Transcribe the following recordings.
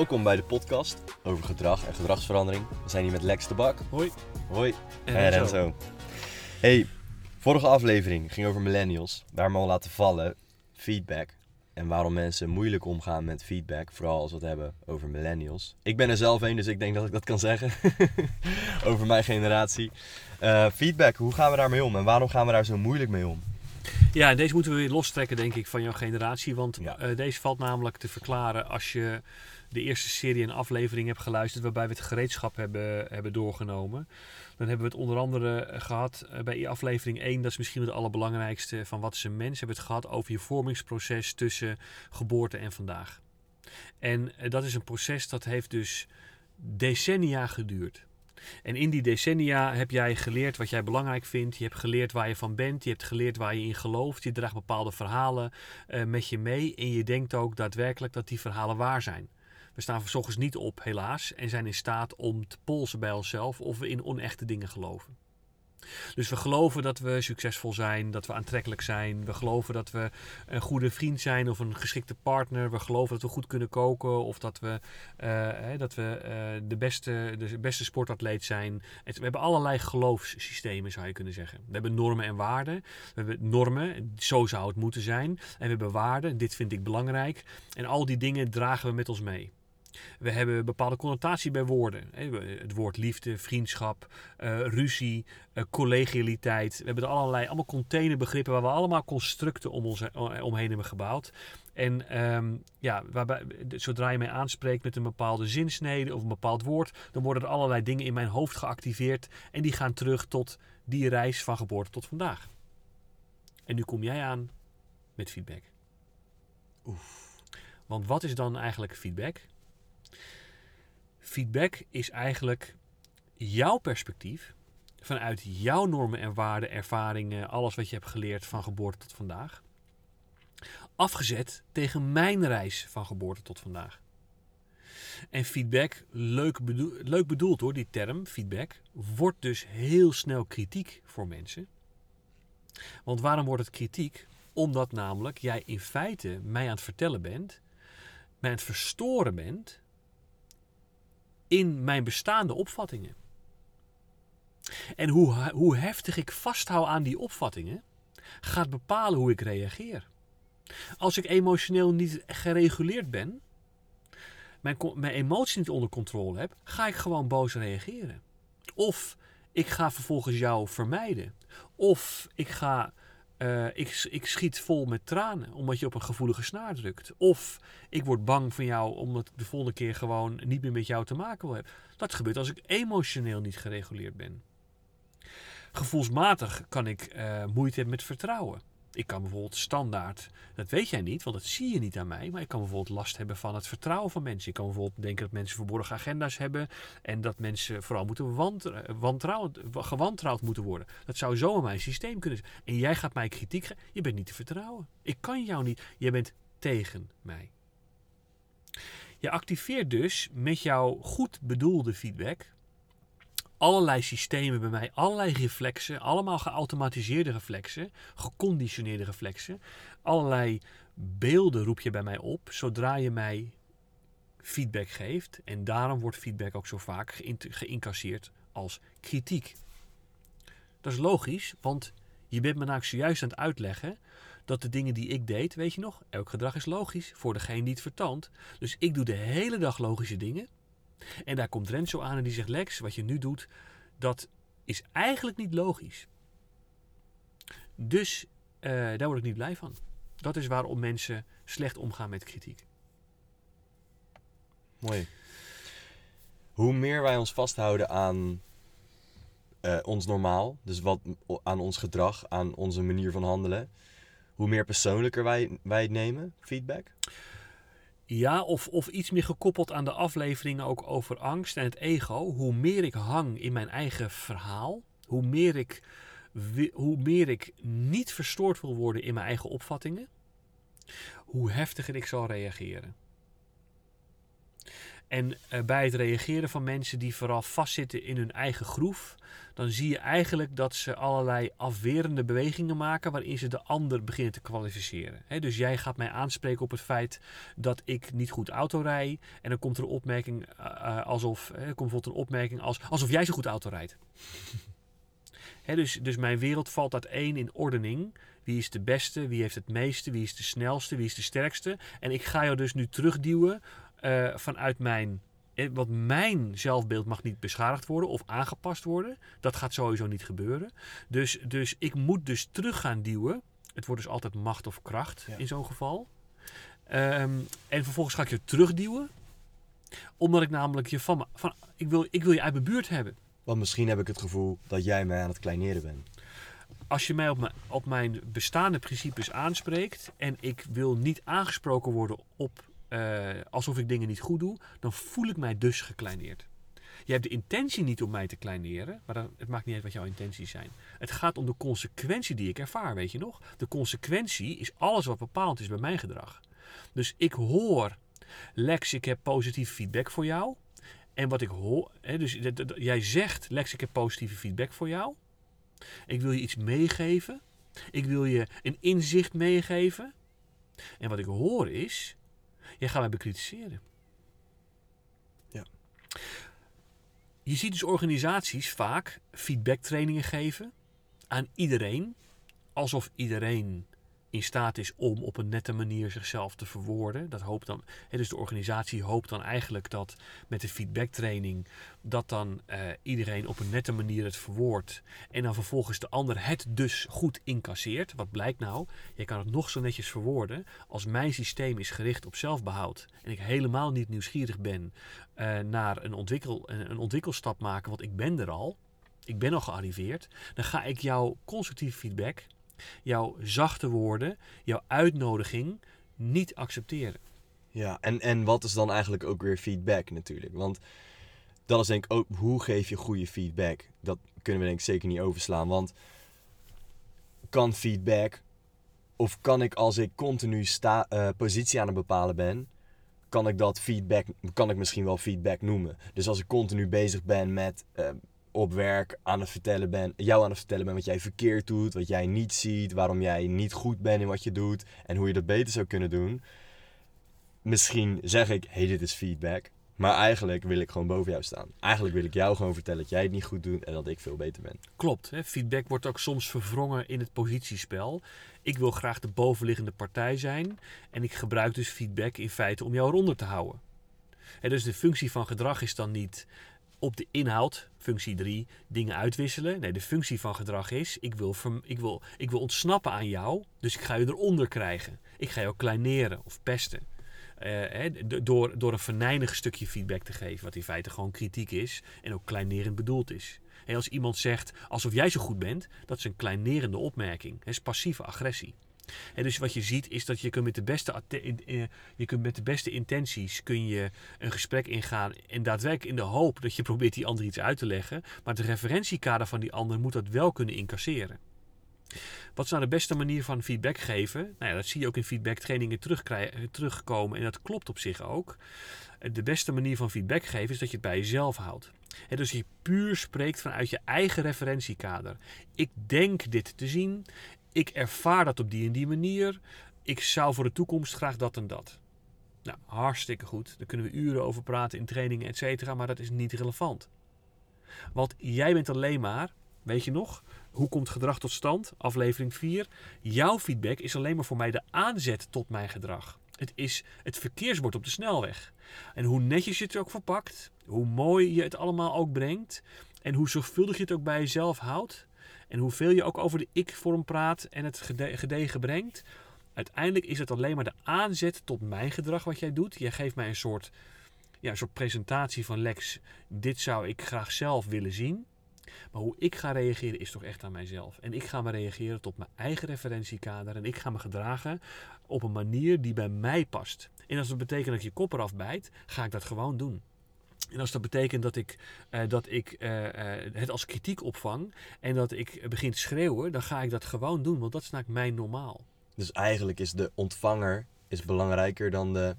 Welkom bij de podcast over gedrag en gedragsverandering. We zijn hier met Lex de Bak. Hoi. Hoi. En En Renzo. Renzo. Hey, vorige aflevering ging over millennials. Hebben al laten vallen, feedback. En waarom mensen moeilijk omgaan met feedback. Vooral als we het hebben over millennials. Ik ben er zelf een, dus ik denk dat ik dat kan zeggen. over mijn generatie. Eh, feedback, hoe gaan we daarmee om? En waarom gaan we daar zo moeilijk mee om? Ja, deze moeten we weer lostrekken, denk ik, van jouw generatie. Want Ja. eh, deze valt namelijk te verklaren als je de eerste serie en aflevering hebt geluisterd. waarbij we het gereedschap hebben, hebben doorgenomen. Dan hebben we het onder andere eh, gehad eh, bij aflevering 1. Dat is misschien het allerbelangrijkste van wat is een mens. Hebben we het gehad over je vormingsproces tussen geboorte en vandaag. En dat is een proces dat heeft dus decennia geduurd. En in die decennia heb jij geleerd wat jij belangrijk vindt. Je hebt geleerd waar je van bent. Je hebt geleerd waar je in gelooft. Je draagt bepaalde verhalen eh, met je mee. En je denkt ook daadwerkelijk dat die verhalen waar zijn. We staan vervolgens niet op, helaas. En zijn in staat om te polsen bij onszelf of we in onechte dingen geloven. Dus we geloven dat we succesvol zijn, dat we aantrekkelijk zijn. We geloven dat we een goede vriend zijn of een geschikte partner. We geloven dat we goed kunnen koken of dat we, eh, dat we eh, de, beste, de beste sportatleet zijn. We hebben allerlei geloofssystemen, zou je kunnen zeggen. We hebben normen en waarden. We hebben normen, zo zou het moeten zijn. En we hebben waarden, dit vind ik belangrijk. En al die dingen dragen we met ons mee. We hebben bepaalde connotatie bij woorden. Het woord liefde, vriendschap, eh, ruzie, eh, collegialiteit. We hebben er allerlei, allemaal containerbegrippen waar we allemaal constructen om ons, omheen hebben gebouwd. En ehm, ja, waarbij, zodra je mij aanspreekt met een bepaalde zinsnede of een bepaald woord, dan worden er allerlei dingen in mijn hoofd geactiveerd en die gaan terug tot die reis van geboorte tot vandaag. En nu kom jij aan met feedback. Want wat is dan eigenlijk feedback? Feedback is eigenlijk jouw perspectief vanuit jouw normen en waarden, ervaringen, alles wat je hebt geleerd van geboorte tot vandaag, afgezet tegen mijn reis van geboorte tot vandaag. En feedback, leuk, bedoel, leuk bedoeld hoor, die term feedback, wordt dus heel snel kritiek voor mensen. Want waarom wordt het kritiek? Omdat namelijk jij in feite mij aan het vertellen bent, mij aan het verstoren bent in mijn bestaande opvattingen. En hoe, hoe heftig ik vasthoud aan die opvattingen, gaat bepalen hoe ik reageer. Als ik emotioneel niet gereguleerd ben, mijn, mijn emoties niet onder controle heb, ga ik gewoon boos reageren. Of ik ga vervolgens jou vermijden. Of ik ga. Eh, ik, ik schiet vol met tranen omdat je op een gevoelige snaar drukt. Of ik word bang van jou omdat ik de volgende keer gewoon niet meer met jou te maken wil hebben. Dat gebeurt als ik emotioneel niet gereguleerd ben. Gevoelsmatig kan ik eh, moeite hebben met vertrouwen. Ik kan bijvoorbeeld standaard, dat weet jij niet, want dat zie je niet aan mij, maar ik kan bijvoorbeeld last hebben van het vertrouwen van mensen. Ik kan bijvoorbeeld denken dat mensen verborgen agenda's hebben en dat mensen vooral moeten wantra- wantrouwd, gewantrouwd moeten worden. Dat zou zo in mijn systeem kunnen zijn. En jij gaat mij kritiek geven, je bent niet te vertrouwen. Ik kan jou niet, je bent tegen mij. Je activeert dus met jouw goed bedoelde feedback allerlei systemen bij mij, allerlei reflexen, allemaal geautomatiseerde reflexen, geconditioneerde reflexen. Allerlei beelden roep je bij mij op zodra je mij feedback geeft. En daarom wordt feedback ook zo vaak geïncasseerd als kritiek. Dat is logisch, want je bent me namelijk zojuist aan het uitleggen dat de dingen die ik deed, weet je nog, elk gedrag is logisch voor degene die het vertoont. Dus ik doe de hele dag logische dingen. En daar komt Renzo aan en die zegt: Lex, wat je nu doet, dat is eigenlijk niet logisch. Dus eh, daar word ik niet blij van. Dat is waarom mensen slecht omgaan met kritiek. Mooi. Hoe meer wij ons vasthouden aan eh, ons normaal, dus wat, aan ons gedrag, aan onze manier van handelen, hoe meer persoonlijker wij, wij het nemen, feedback. Ja, of, of iets meer gekoppeld aan de afleveringen ook over angst en het ego. Hoe meer ik hang in mijn eigen verhaal, hoe meer ik, hoe meer ik niet verstoord wil worden in mijn eigen opvattingen, hoe heftiger ik zal reageren. En eh, bij het reageren van mensen die vooral vastzitten in hun eigen groef, dan zie je eigenlijk dat ze allerlei afwerende bewegingen maken waarin ze de ander beginnen te kwalificeren. Dus jij gaat mij aanspreken op het feit dat ik niet goed auto rij. En dan komt er een opmerking eh, eh, alsof, hè, er komt bijvoorbeeld een opmerking als, alsof jij zo goed auto rijdt. Dus, dus mijn wereld valt uiteen in ordening. Wie is de beste? Wie heeft het meeste? Wie is de snelste? Wie is de sterkste? En ik ga jou dus nu terugduwen eh, vanuit mijn. eh, Want mijn zelfbeeld mag niet beschadigd worden of aangepast worden. Dat gaat sowieso niet gebeuren. Dus, dus ik moet dus terug gaan duwen. Het wordt dus altijd macht of kracht Ja. in zo'n geval. Ehm, en vervolgens ga ik je terugduwen. Omdat ik namelijk je van, van ik, wil, ik wil je uit mijn buurt hebben. Want misschien heb ik het gevoel dat jij mij aan het kleineren bent. als je mij op mijn, op mijn bestaande principes aanspreekt en ik wil niet aangesproken worden op eh, alsof ik dingen niet goed doe, dan voel ik mij dus gekleineerd. Je hebt de intentie niet om mij te kleineren, maar het maakt niet uit wat jouw intenties zijn. Het gaat om de consequentie die ik ervaar, weet je nog? De consequentie is alles wat bepaald is bij mijn gedrag. Dus ik hoor, Lex, ik heb positieve feedback voor jou. En wat ik hoor, hè, dus jij zegt, Lex, ik heb positieve feedback voor jou. Ik wil je iets meegeven. Ik wil je een inzicht meegeven. En wat ik hoor is, jij gaat mij bekritiseren. Ja. Je ziet dus organisaties vaak feedbacktrainingen geven aan iedereen. Alsof iedereen in staat is om op een nette manier zichzelf te verwoorden. Dat hoopt dan, hè, dus de organisatie hoopt dan eigenlijk dat met de feedbacktraining dat dan eh, iedereen op een nette manier het verwoordt. En dan vervolgens de ander het dus goed incasseert. Wat blijkt nou? Je kan het nog zo netjes verwoorden. Als mijn systeem is gericht op zelfbehoud en ik helemaal niet nieuwsgierig ben eh, naar een, ontwikkel, een, een ontwikkelstap maken, want ik ben er al. Ik ben al gearriveerd. Dan ga ik jouw constructieve feedback, jouw zachte woorden, jouw uitnodiging niet accepteren. Ja, en, en wat is dan eigenlijk ook weer feedback natuurlijk? Want dat is denk ik ook, hoe geef je goede feedback? Dat kunnen we denk ik zeker niet overslaan. Want kan feedback, of kan ik als ik continu sta, eh, positie aan het bepalen ben, kan ik dat feedback, kan ik misschien wel feedback noemen. Dus als ik continu bezig ben met eh, op werk aan het vertellen ben, jou aan het vertellen ben wat jij verkeerd doet, wat jij niet ziet, waarom jij niet goed bent in wat je doet en hoe je dat beter zou kunnen doen misschien zeg ik, hey, dit is feedback. Maar eigenlijk wil ik gewoon boven jou staan. Eigenlijk wil ik jou gewoon vertellen dat jij het niet goed doet en dat ik veel beter ben. Klopt, hè? feedback wordt ook soms verwrongen in het positiespel. Ik wil graag de bovenliggende partij zijn en ik gebruik dus feedback in feite om jou eronder te houden. Hè, dus de functie van gedrag is dan niet op de inhoud, functie 3, dingen uitwisselen. Nee, de functie van gedrag is, ik wil, ik, wil, ik wil ontsnappen aan jou, dus ik ga je eronder krijgen. Ik ga jou kleineren of pesten. Eh, door, door een venijnig stukje feedback te geven, wat in feite gewoon kritiek is en ook kleinerend bedoeld is. Als iemand zegt alsof jij zo goed bent, dat is een kleinerende opmerking. Dat is passieve agressie. En dus wat je ziet is dat je kunt met de beste, eh, je kunt met de beste intenties kun je een gesprek ingaan en daadwerkelijk in de hoop dat je probeert die ander iets uit te leggen. Maar het referentiekader van die ander moet dat wel kunnen incasseren. Wat is nou de beste manier van feedback geven? Nou ja, dat zie je ook in feedbacktrainingen eh, terugkomen en dat klopt op zich ook. Eh, De beste manier van feedback geven is dat je het bij jezelf houdt. Hè, dus je puur spreekt vanuit je eigen referentiekader. Ik denk dit te zien. Ik ervaar dat op die en die manier. Ik zou voor de toekomst graag dat en dat. Nou, hartstikke goed. Daar kunnen we uren over praten in trainingen, et cetera, maar dat is niet relevant. Want jij bent alleen maar, weet je nog, hoe komt gedrag tot stand? Aflevering 4. Jouw feedback is alleen maar voor mij de aanzet tot mijn gedrag. Het is het verkeersbord op de snelweg. En hoe netjes je het ook verpakt, hoe mooi je het allemaal ook brengt en hoe zorgvuldig je het ook bij jezelf houdt en hoeveel je ook over de ik-vorm praat en het gede- gedegen brengt, uiteindelijk is het alleen maar de aanzet tot mijn gedrag wat jij doet. Jij geeft mij een soort, ja, een soort presentatie van Lex, dit zou ik graag zelf willen zien. Maar hoe ik ga reageren is toch echt aan mijzelf. En ik ga me reageren tot mijn eigen referentiekader. En ik ga me gedragen op een manier die bij mij past. En als dat betekent dat je kop eraf bijt, ga ik dat gewoon doen. En als dat betekent dat ik, eh, dat ik eh, eh, het als kritiek opvang en dat ik begin te schreeuwen, dan ga ik dat gewoon doen. Want dat is namelijk mijn normaal. Dus eigenlijk is de ontvanger is belangrijker dan de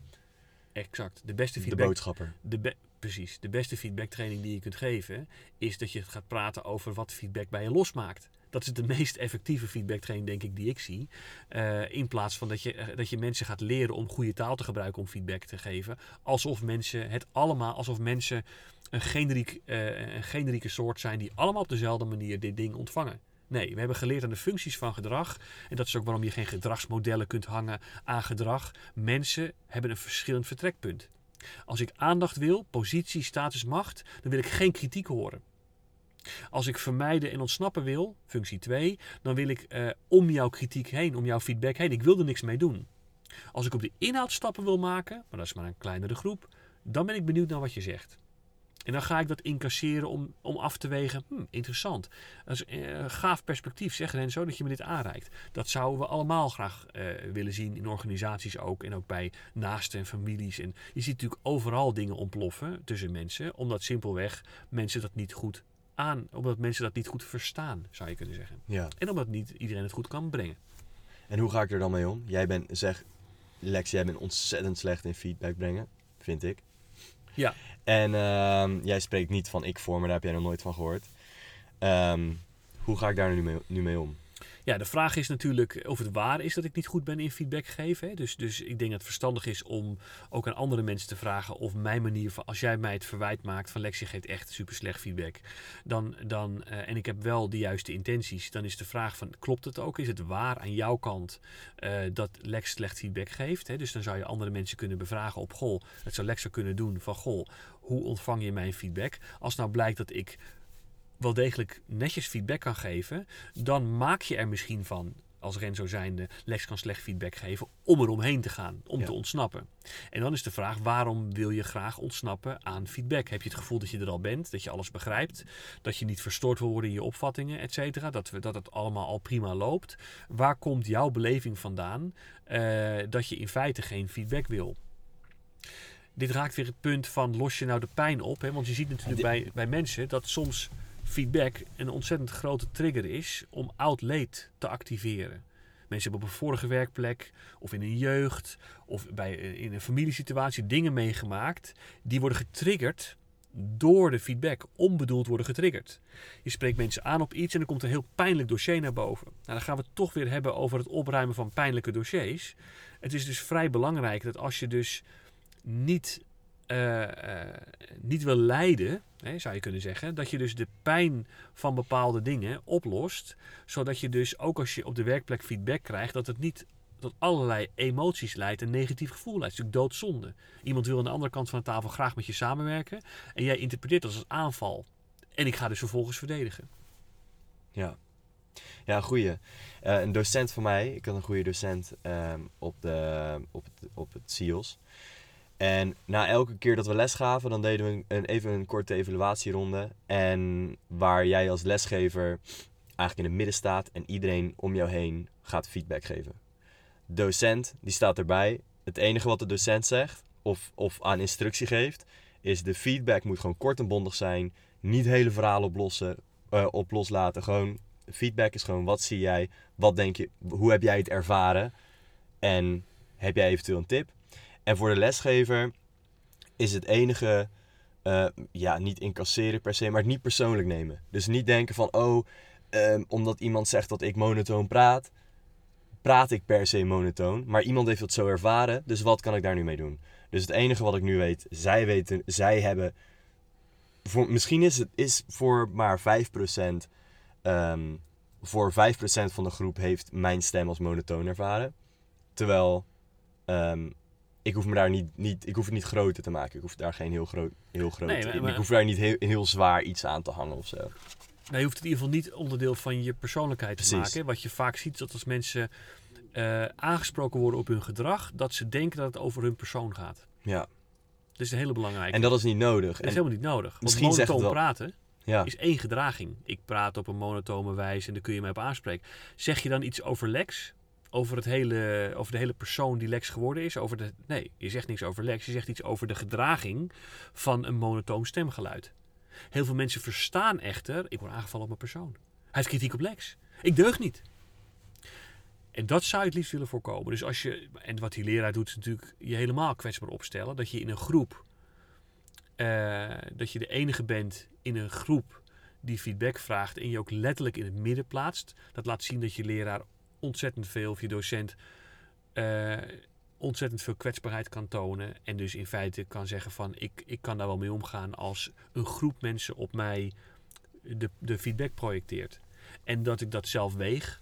Exact. De beste De feedback boodschapper. de be- precies. De beste feedbacktraining die je kunt geven, is dat je gaat praten over wat feedback bij je losmaakt. Dat is de meest effectieve feedbacktraining, denk ik, die ik zie. Eh, in plaats van dat je, eh, dat je mensen gaat leren om goede taal te gebruiken om feedback te geven. Alsof mensen het allemaal, alsof mensen een, generiek, eh, een generieke soort zijn die allemaal op dezelfde manier dit ding ontvangen. Nee, we hebben geleerd aan de functies van gedrag. En dat is ook waarom je geen gedragsmodellen kunt hangen aan gedrag. Mensen hebben een verschillend vertrekpunt. Als ik aandacht wil, positie, status, macht, dan wil ik geen kritiek horen. Als ik vermijden en ontsnappen wil, functie 2, dan wil ik eh, om jouw kritiek heen, om jouw feedback heen. Ik wil er niks mee doen. Als ik op de inhoud stappen wil maken, maar dat is maar een kleinere groep, dan ben ik benieuwd naar wat je zegt. En dan ga ik dat incasseren om, om af te wegen. Hm, interessant. Dat is eh, een gaaf perspectief, zeg Renzo, dat je me dit aanreikt. Dat zouden we allemaal graag eh, willen zien in organisaties ook. En ook bij naasten en families. En je ziet natuurlijk overal dingen ontploffen tussen mensen. Omdat simpelweg mensen dat niet goed aan... Omdat mensen dat niet goed verstaan, zou je kunnen zeggen. Ja. En omdat niet iedereen het goed kan brengen. En hoe ga ik er dan mee om? Jij bent, zeg, Lex, jij bent ontzettend slecht in feedback brengen, vind ik. Ja. En ehm, jij spreekt niet van ik voor, maar daar heb jij nog nooit van gehoord. Ehm, hoe ga ik daar nu mee, nu mee om? Ja, de vraag is natuurlijk of het waar is dat ik niet goed ben in feedback geven. Hè? Dus, dus ik denk dat het verstandig is om ook aan andere mensen te vragen of mijn manier van, als jij mij het verwijt maakt van Lex, je geeft echt super slecht feedback. Dan, dan, eh, en ik heb wel de juiste intenties, dan is de vraag van, klopt het ook? Is het waar aan jouw kant eh, dat Lex slecht feedback geeft? Hè? Dus dan zou je andere mensen kunnen bevragen op, goh, het zou Lex ook kunnen doen van, goh, hoe ontvang je mijn feedback? Als nou blijkt dat ik wel degelijk netjes feedback kan geven, dan maak je er misschien van, als Renzo zijnde, Lex kan slecht feedback geven, om er omheen te gaan, om Ja. te ontsnappen. En dan is de vraag, waarom wil je graag ontsnappen aan feedback? Heb je het gevoel dat je er al bent, dat je alles begrijpt, dat je niet verstoord wil worden in je opvattingen, et cetera, dat, we- dat het allemaal al prima loopt? Waar komt jouw beleving vandaan eh, dat je in feite geen feedback wil? Dit raakt weer het punt van los je nou de pijn op. Hè? Want je ziet natuurlijk bij, bij mensen dat soms feedback een ontzettend grote trigger is om oud leed te activeren. Mensen hebben op een vorige werkplek of in een jeugd of bij, eh, in een familiesituatie dingen meegemaakt. Die worden getriggerd door de feedback, onbedoeld worden getriggerd. Je spreekt mensen aan op iets en er komt een heel pijnlijk dossier naar boven. Nou, dan gaan we het toch weer hebben over het opruimen van pijnlijke dossiers. Het is dus vrij belangrijk dat als je dus niet, eh, eh, niet wil lijden, hè, zou je kunnen zeggen, dat je dus de pijn van bepaalde dingen oplost, zodat je dus ook als je op de werkplek feedback krijgt, dat het niet tot allerlei emoties leidt, een negatief gevoel leidt. Het is natuurlijk doodzonde. Iemand wil aan de andere kant van de tafel graag met je samenwerken en jij interpreteert dat als aanval. En ik ga dus vervolgens verdedigen. Ja, ja goeie. Eh, een docent van mij, ik had een goede docent ehm, op, de, op, het, op het SIOS. En na elke keer dat we les gaven, dan deden we een, even een korte evaluatieronde. En waar jij als lesgever eigenlijk in het midden staat en iedereen om jou heen gaat feedback geven. Docent, die staat erbij. Het enige wat de docent zegt of, of aan instructie geeft, is de feedback moet gewoon kort en bondig zijn. Niet hele verhalen oplossen, eh, op loslaten. Gewoon, feedback is gewoon wat zie jij, wat denk je, hoe heb jij het ervaren en heb jij eventueel een tip. En voor de lesgever is het enige, eh, ja, niet incasseren per se, maar het niet persoonlijk nemen. Dus niet denken van, oh, ehm, omdat iemand zegt dat ik monotoon praat, praat ik per se monotoon. Maar iemand heeft het zo ervaren, dus wat kan ik daar nu mee doen? Dus het enige wat ik nu weet, zij weten, zij hebben misschien is het is voor maar 5%, ehm, voor 5% van de groep heeft mijn stem als monotoon ervaren. Terwijl ehm, ik hoef me daar niet, niet, ik hoef het niet groter te maken. Ik hoef daar geen heel groot, heel groot, Nee, maar- ik hoef daar niet heel, heel zwaar iets aan te hangen of zo. Nou, je hoeft het in ieder geval niet onderdeel van je persoonlijkheid te maken. Wat je vaak ziet, is dat als mensen eh, aangesproken worden op hun gedrag, dat ze denken dat het over hun persoon gaat. Ja, Dat is een hele belangrijke. en dat is niet nodig. Dat is helemaal niet nodig. Want misschien monotoon wel- praten ja, is één gedraging. Ik praat op een monotone wijze en daar kun je mij op aanspreken. Zeg je dan iets over Lex? Over, het hele, over de hele persoon die Lex geworden is? Over de, nee, je zegt niks over Lex. Je zegt iets over de gedraging van een monotoon stemgeluid. Heel veel mensen verstaan echter, ik word aangevallen op mijn persoon. Hij heeft kritiek op Lex. Ik deug niet. En dat zou je het liefst willen voorkomen. Dus als je, en wat die leraar doet, is natuurlijk je helemaal kwetsbaar opstellen. Dat je in een groep, eh, dat je de enige bent in een groep die feedback vraagt en je ook letterlijk in het midden plaatst. Dat laat zien dat je leraar ontzettend veel, of je docent eh, ontzettend veel kwetsbaarheid kan tonen. En dus in feite kan zeggen van ik, ik kan daar wel mee omgaan als een groep mensen op mij de, de feedback projecteert. En dat ik dat zelf weeg.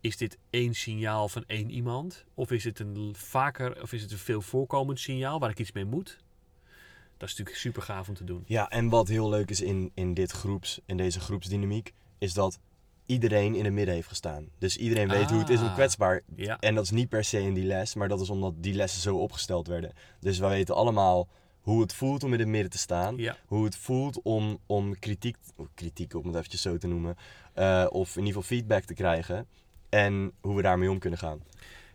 Is dit één signaal van één iemand? Of is het een vaker, of is het een veel voorkomend signaal waar ik iets mee moet? Dat is natuurlijk super gaaf om te doen. Ja, en wat heel leuk is in, in, dit groeps, in deze groepsdynamiek, is dat iedereen in het midden heeft gestaan. Dus iedereen weet hoe het is om Ah. kwetsbaar. Ja, En dat is niet per se in die les, maar dat is omdat die lessen zo opgesteld werden. Dus wij weten allemaal hoe het voelt om in het midden te staan. ja. Hoe het voelt om, om kritiek, kritiek, om het eventjes zo te noemen, eh, of in ieder geval feedback te krijgen. En hoe we daarmee om kunnen gaan.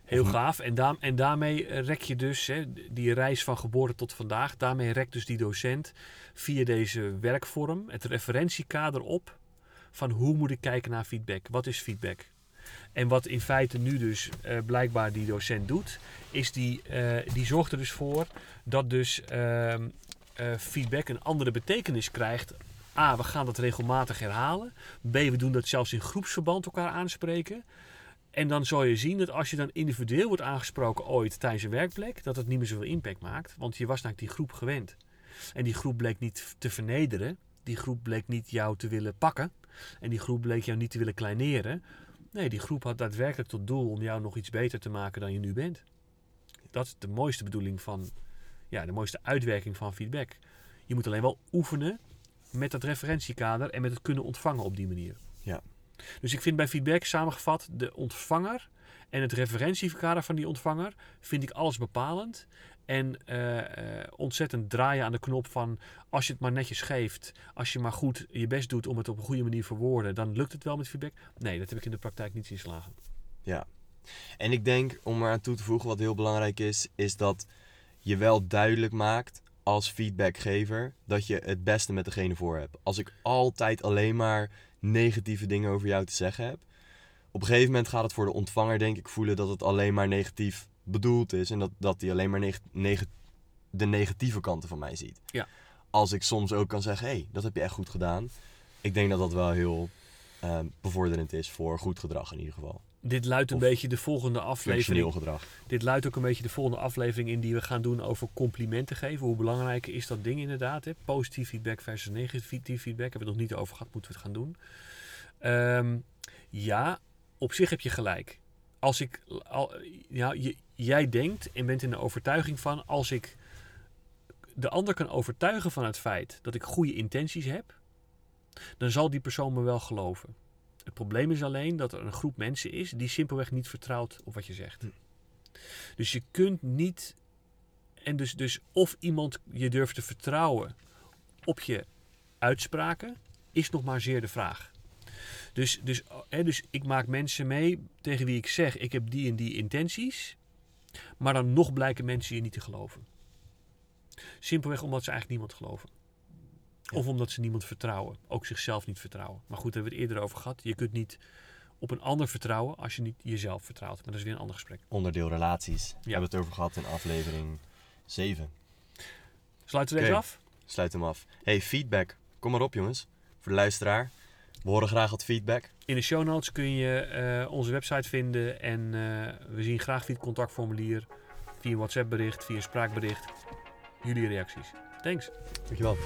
Heel gaaf. En, daar, en daarmee rek je dus hè, die reis van geboorte tot vandaag. Daarmee rekt dus die docent via deze werkvorm het referentiekader op van hoe moet ik kijken naar feedback. Wat is feedback? En wat in feite nu dus eh, blijkbaar die docent doet, is die, eh, die zorgt er dus voor dat dus ehm, eh, feedback een andere betekenis krijgt. A, we gaan dat regelmatig herhalen. B, we doen dat zelfs in groepsverband elkaar aanspreken. En dan zal je zien dat als je dan individueel wordt aangesproken ooit tijdens een werkplek, dat het niet meer zoveel impact maakt. Want je was namelijk die groep gewend. En die groep bleek niet te vernederen. Die groep bleek niet jou te willen pakken. En die groep bleek jou niet te willen kleineren. Nee, die groep had daadwerkelijk tot doel om jou nog iets beter te maken dan je nu bent. Dat is de mooiste bedoeling van, ja, de mooiste uitwerking van feedback. Je moet alleen wel oefenen met dat referentiekader en met het kunnen ontvangen op die manier. Ja. Dus ik vind bij feedback samengevat de ontvanger en het referentiekader van die ontvanger vind ik alles bepalend. En eh, eh, ontzettend draaien aan de knop van als je het maar netjes geeft, als je maar goed je best doet om het op een goede manier verwoorden, dan lukt het wel met feedback. Nee, dat heb ik in de praktijk niet zien slagen. Ja. En ik denk, om er aan toe te voegen, wat heel belangrijk is, is dat je wel duidelijk maakt als feedbackgever dat je het beste met degene voor hebt. Als ik altijd alleen maar negatieve dingen over jou te zeggen heb, op een gegeven moment gaat het voor de ontvanger denk ik voelen dat het alleen maar negatief bedoeld is en dat, dat hij alleen maar neg- neg- de negatieve kanten van mij ziet. Ja. Als ik soms ook kan zeggen, hé, hey, dat heb je echt goed gedaan. Ik denk dat dat wel heel eh, bevorderend is voor goed gedrag in ieder geval. Dit luidt een Of beetje de volgende aflevering. Gedrag. Dit luidt ook een beetje de volgende aflevering in die we gaan doen over complimenten geven. Hoe belangrijk is dat ding inderdaad? Hè? Positief feedback versus negatief feedback. Hebben we het nog niet over gehad, moeten we het gaan doen. Ehm, ja, op zich heb je gelijk. Als ik, al, ja, je- jij denkt en bent in de overtuiging van als ik de ander kan overtuigen van het feit dat ik goede intenties heb, dan zal die persoon me wel geloven. Het probleem is alleen dat er een groep mensen is die simpelweg niet vertrouwt op wat je zegt. Hm. Dus je kunt niet. En dus, dus of iemand je durft te vertrouwen op je uitspraken, is nog maar zeer de vraag. Dus, dus, hè, dus ik maak mensen mee tegen wie ik zeg: ik heb die en die intenties. Maar dan nog blijken mensen je niet te geloven. Simpelweg omdat ze eigenlijk niemand geloven. Ja. Of omdat ze niemand vertrouwen. Ook zichzelf niet vertrouwen. Maar goed, daar hebben we het eerder over gehad. Je kunt niet op een ander vertrouwen als je niet jezelf vertrouwt. Maar dat is weer een ander gesprek. Onderdeel relaties. We Ja. hebben het over gehad in aflevering 7. Sluiten we deze Oké. af? Sluit hem af. Hey, feedback. Kom maar op jongens. Voor de luisteraar. We horen graag wat feedback. In de show notes kun je eh, onze website vinden. En eh, we zien graag via het contactformulier. Via een WhatsApp bericht, via een spraakbericht. Jullie reacties. Thanks. Dankjewel.